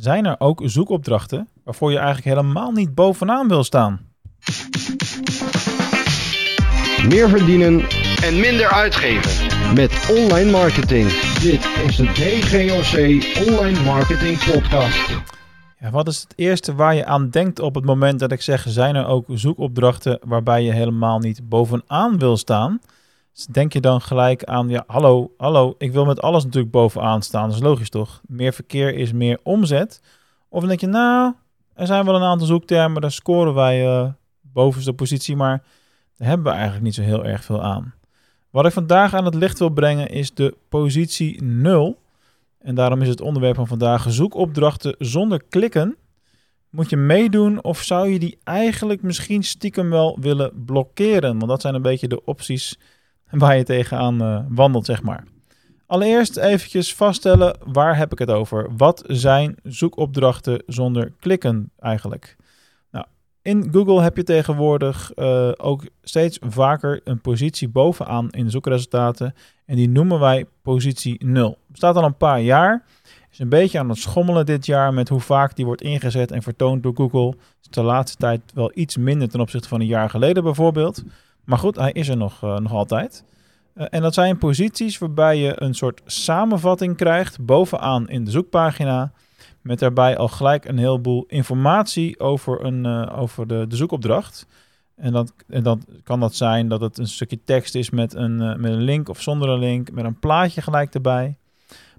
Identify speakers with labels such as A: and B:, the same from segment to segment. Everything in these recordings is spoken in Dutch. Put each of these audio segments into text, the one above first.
A: Zijn er ook zoekopdrachten waarvoor je eigenlijk helemaal niet bovenaan wil staan?
B: Meer verdienen
C: en minder uitgeven.
B: met online marketing.
D: Dit is de DGOC Online Marketing Podcast.
A: Ja, wat is het eerste waar je aan denkt op het moment dat ik zeg: zijn er ook zoekopdrachten waarbij je helemaal niet bovenaan wil staan? Denk je dan gelijk aan: ja, hallo, hallo, ik wil met alles natuurlijk bovenaan staan. Dat is logisch toch? Meer verkeer is meer omzet. Of denk je: nou, er zijn wel een aantal zoektermen, daar scoren wij eh bovenste positie, maar daar hebben we eigenlijk niet zo heel erg veel aan. Wat ik vandaag aan het licht wil brengen is de positie 0. En daarom is het onderwerp van vandaag zoekopdrachten zonder klikken. Moet je meedoen of zou je die eigenlijk misschien stiekem wel willen blokkeren? Want dat zijn een beetje de opties waar je tegenaan eh, wandelt, zeg maar. Allereerst eventjes vaststellen, waar heb ik het over? Wat zijn zoekopdrachten zonder klikken eigenlijk? Nou, in Google heb je tegenwoordig eh, ook steeds vaker een positie bovenaan in de zoekresultaten. En die noemen wij positie 0. Bestaat al een paar jaar. Is een beetje aan het schommelen dit jaar met hoe vaak die wordt ingezet en vertoond door Google. Is de laatste tijd wel iets minder ten opzichte van een jaar geleden bijvoorbeeld. Maar goed, hij is er nog, eh, nog altijd. Eh, en dat zijn posities waarbij je een soort samenvatting krijgt bovenaan in de zoekpagina. Met daarbij al gelijk een heleboel informatie over, een, eh, over de, de zoekopdracht. En dan, en dan kan dat zijn dat het een stukje tekst is met een, met een link of zonder een link, met een plaatje gelijk erbij.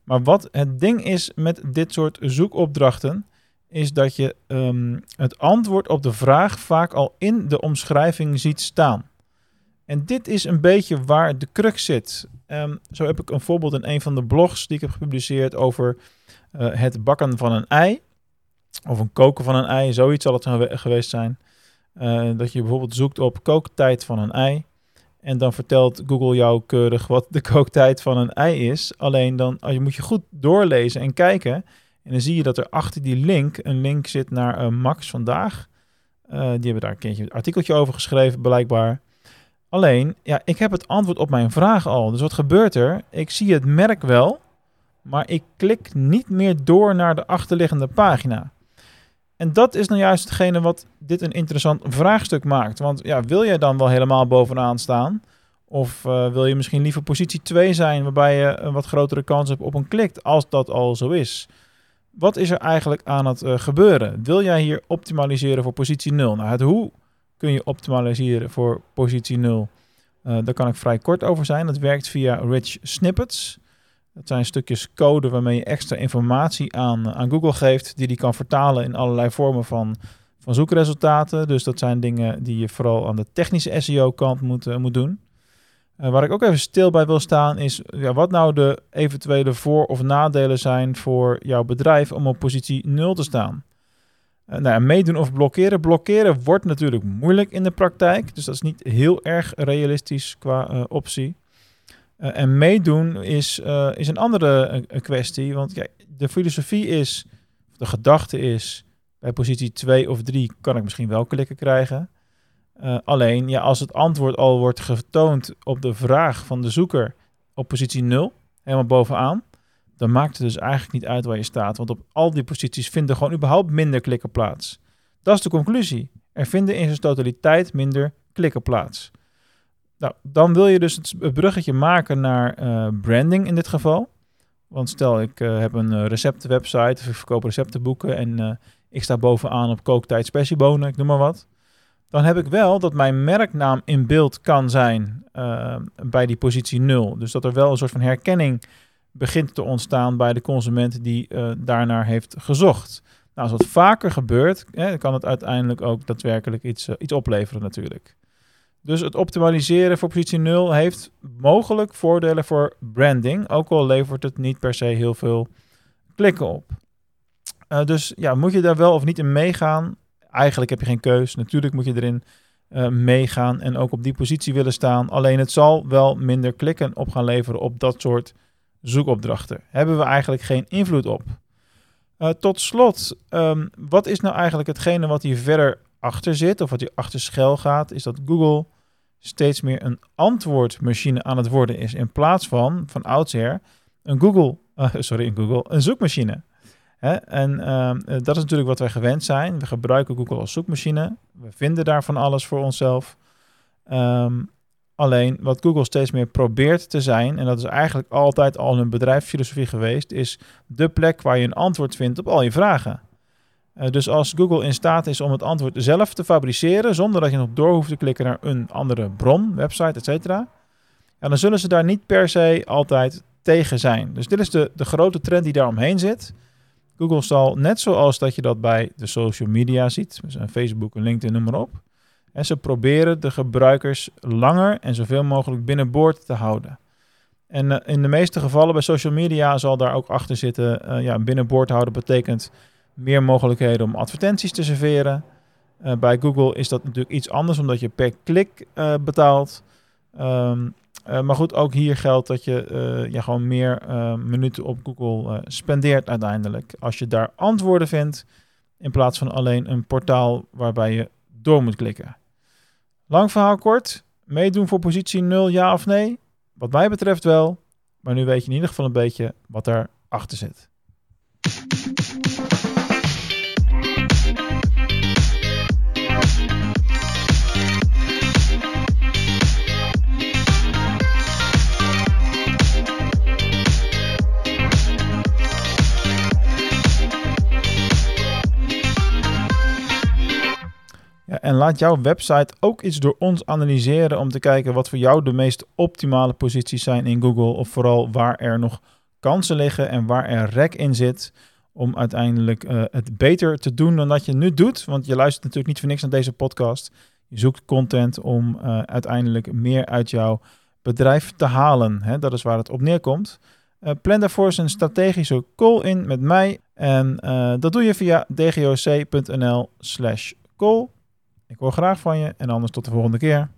A: Maar wat het ding is met dit soort zoekopdrachten, is dat je ehm, het antwoord op de vraag vaak al in de omschrijving ziet staan. En dit is een beetje waar de crux zit. Ehm, zo heb ik een voorbeeld in een van de blogs die ik heb gepubliceerd over eh, het bakken van een ei. Of een koken van een ei, zoiets zal het gewe- geweest zijn. Eh, dat je bijvoorbeeld zoekt op kooktijd van een ei. En dan vertelt Google jou keurig wat de kooktijd van een ei is. Alleen dan als je moet je goed doorlezen en kijken. En dan zie je dat er achter die link een link zit naar eh, Max vandaag. Die hebben daar een een artikeltje over geschreven, blijkbaar. Alleen, ja, ik heb het antwoord op mijn vraag al. Dus wat gebeurt er? Ik zie het merk wel, maar ik klik niet meer door naar de achterliggende pagina. En dat is nou juist hetgene wat dit een interessant vraagstuk maakt. Want ja, wil jij dan wel helemaal bovenaan staan? Of eh, wil je misschien liever positie 2 zijn, waarbij je een wat grotere kans hebt op een klik, als dat al zo is? Wat is er eigenlijk aan het eh, gebeuren? Wil jij hier optimaliseren voor positie 0? Nou, het hoe kun je optimaliseren voor positie 0? Eh, daar kan ik vrij kort over zijn. Dat werkt via rich snippets. Dat zijn stukjes code waarmee je extra informatie aan, aan Google geeft, die die kan vertalen in allerlei vormen van, van zoekresultaten. Dus dat zijn dingen die je vooral aan de technische SEO-kant moet, eh, moet doen. Eh, waar ik ook even stil bij wil staan is ja, wat nou de eventuele voor- of nadelen zijn voor jouw bedrijf om op positie 0 te staan. Eh, nou meedoen of blokkeren. Blokkeren wordt natuurlijk moeilijk in de praktijk, dus dat is niet heel erg realistisch qua eh, optie. Eh, en meedoen is, is een andere kwestie, want kijk, de filosofie is, de gedachte is, bij positie 2 of 3 kan ik misschien wel klikken krijgen. Alleen, ja, als het antwoord al wordt getoond op de vraag van de zoeker op positie 0, helemaal bovenaan, dan maakt het dus eigenlijk niet uit waar je staat. Want op al die posities vinden gewoon überhaupt minder klikken plaats. Dat is de conclusie. Er vinden in zijn totaliteit minder klikken plaats. Nou, dan wil je dus het bruggetje maken naar eh, branding in dit geval. Want stel, ik eh, heb een eh, receptenwebsite of ik verkoop receptenboeken en ik sta bovenaan op kooktijd spessiebonen, ik noem maar wat. Dan heb ik wel dat mijn merknaam in beeld kan zijn bij die positie 0. Dus dat er wel een soort van herkenning begint te ontstaan bij de consument die eh, daarnaar heeft gezocht. Nou, als dat vaker gebeurt, hè, kan het uiteindelijk ook daadwerkelijk iets, eh, iets opleveren natuurlijk. Dus het optimaliseren voor positie 0 heeft mogelijk voordelen voor branding, ook al levert het niet per se heel veel klikken op. Eh, dus ja, moet je daar wel of niet in meegaan? Eigenlijk heb je geen keus. Natuurlijk moet je erin meegaan en ook op die positie willen staan. Alleen het zal wel minder klikken op gaan leveren op dat soort zoekopdrachten. Hebben we eigenlijk geen invloed op. Eh, tot slot, ehm, wat is nou eigenlijk hetgene wat hier verder achter zit, of wat hier achter schuil gaat, is dat Google steeds meer een antwoordmachine aan het worden is, in plaats van, van oudsher, een Google, eh, sorry, een Google, een zoekmachine. Hè? En ehm, eh, dat is natuurlijk wat wij gewend zijn. We gebruiken Google als zoekmachine. We vinden daar van alles voor onszelf. Ehm, alleen wat Google steeds meer probeert te zijn, en dat is eigenlijk altijd al hun bedrijfsfilosofie geweest, is de plek waar je een antwoord vindt op al je vragen. Eh, dus als Google in staat is om het antwoord zelf te fabriceren, zonder dat je nog door hoeft te klikken naar een andere bron, website, etc., dan zullen ze daar niet per se altijd tegen zijn. Dus dit is de, de grote trend die daar omheen zit. Google zal, net zoals dat je dat bij de social media ziet, dus een Facebook, een LinkedIn, noem maar op. En ze proberen de gebruikers langer en zoveel mogelijk binnenboord te houden. En eh, in de meeste gevallen bij social media zal daar ook achter zitten, uh, ja, binnenboord houden betekent meer mogelijkheden om advertenties te serveren. Uh, bij Google is dat natuurlijk iets anders, omdat je per klik betaalt. Uh, maar goed, ook hier geldt dat je gewoon meer minuten op Google spendeert uiteindelijk. Als je daar antwoorden vindt, in plaats van alleen een portaal waarbij je door moet klikken. Lang verhaal kort, meedoen voor positie 0, ja of nee? Wat mij betreft wel, maar nu weet je in ieder geval een beetje wat erachter zit. En laat jouw website ook iets door ons analyseren om te kijken wat voor jou de meest optimale posities zijn in Google. Of vooral waar er nog kansen liggen en waar er rek in zit. Om uiteindelijk uh, het beter te doen dan dat je nu doet. Want je luistert natuurlijk niet voor niks naar deze podcast. Je zoekt content om uh, uiteindelijk meer uit jouw bedrijf te halen. Hè? Dat is waar het op neerkomt. Uh, plan daarvoor eens een strategische call in met mij. En dat doe je via dgoc.nl slash call. Ik hoor graag van je en anders tot de volgende keer.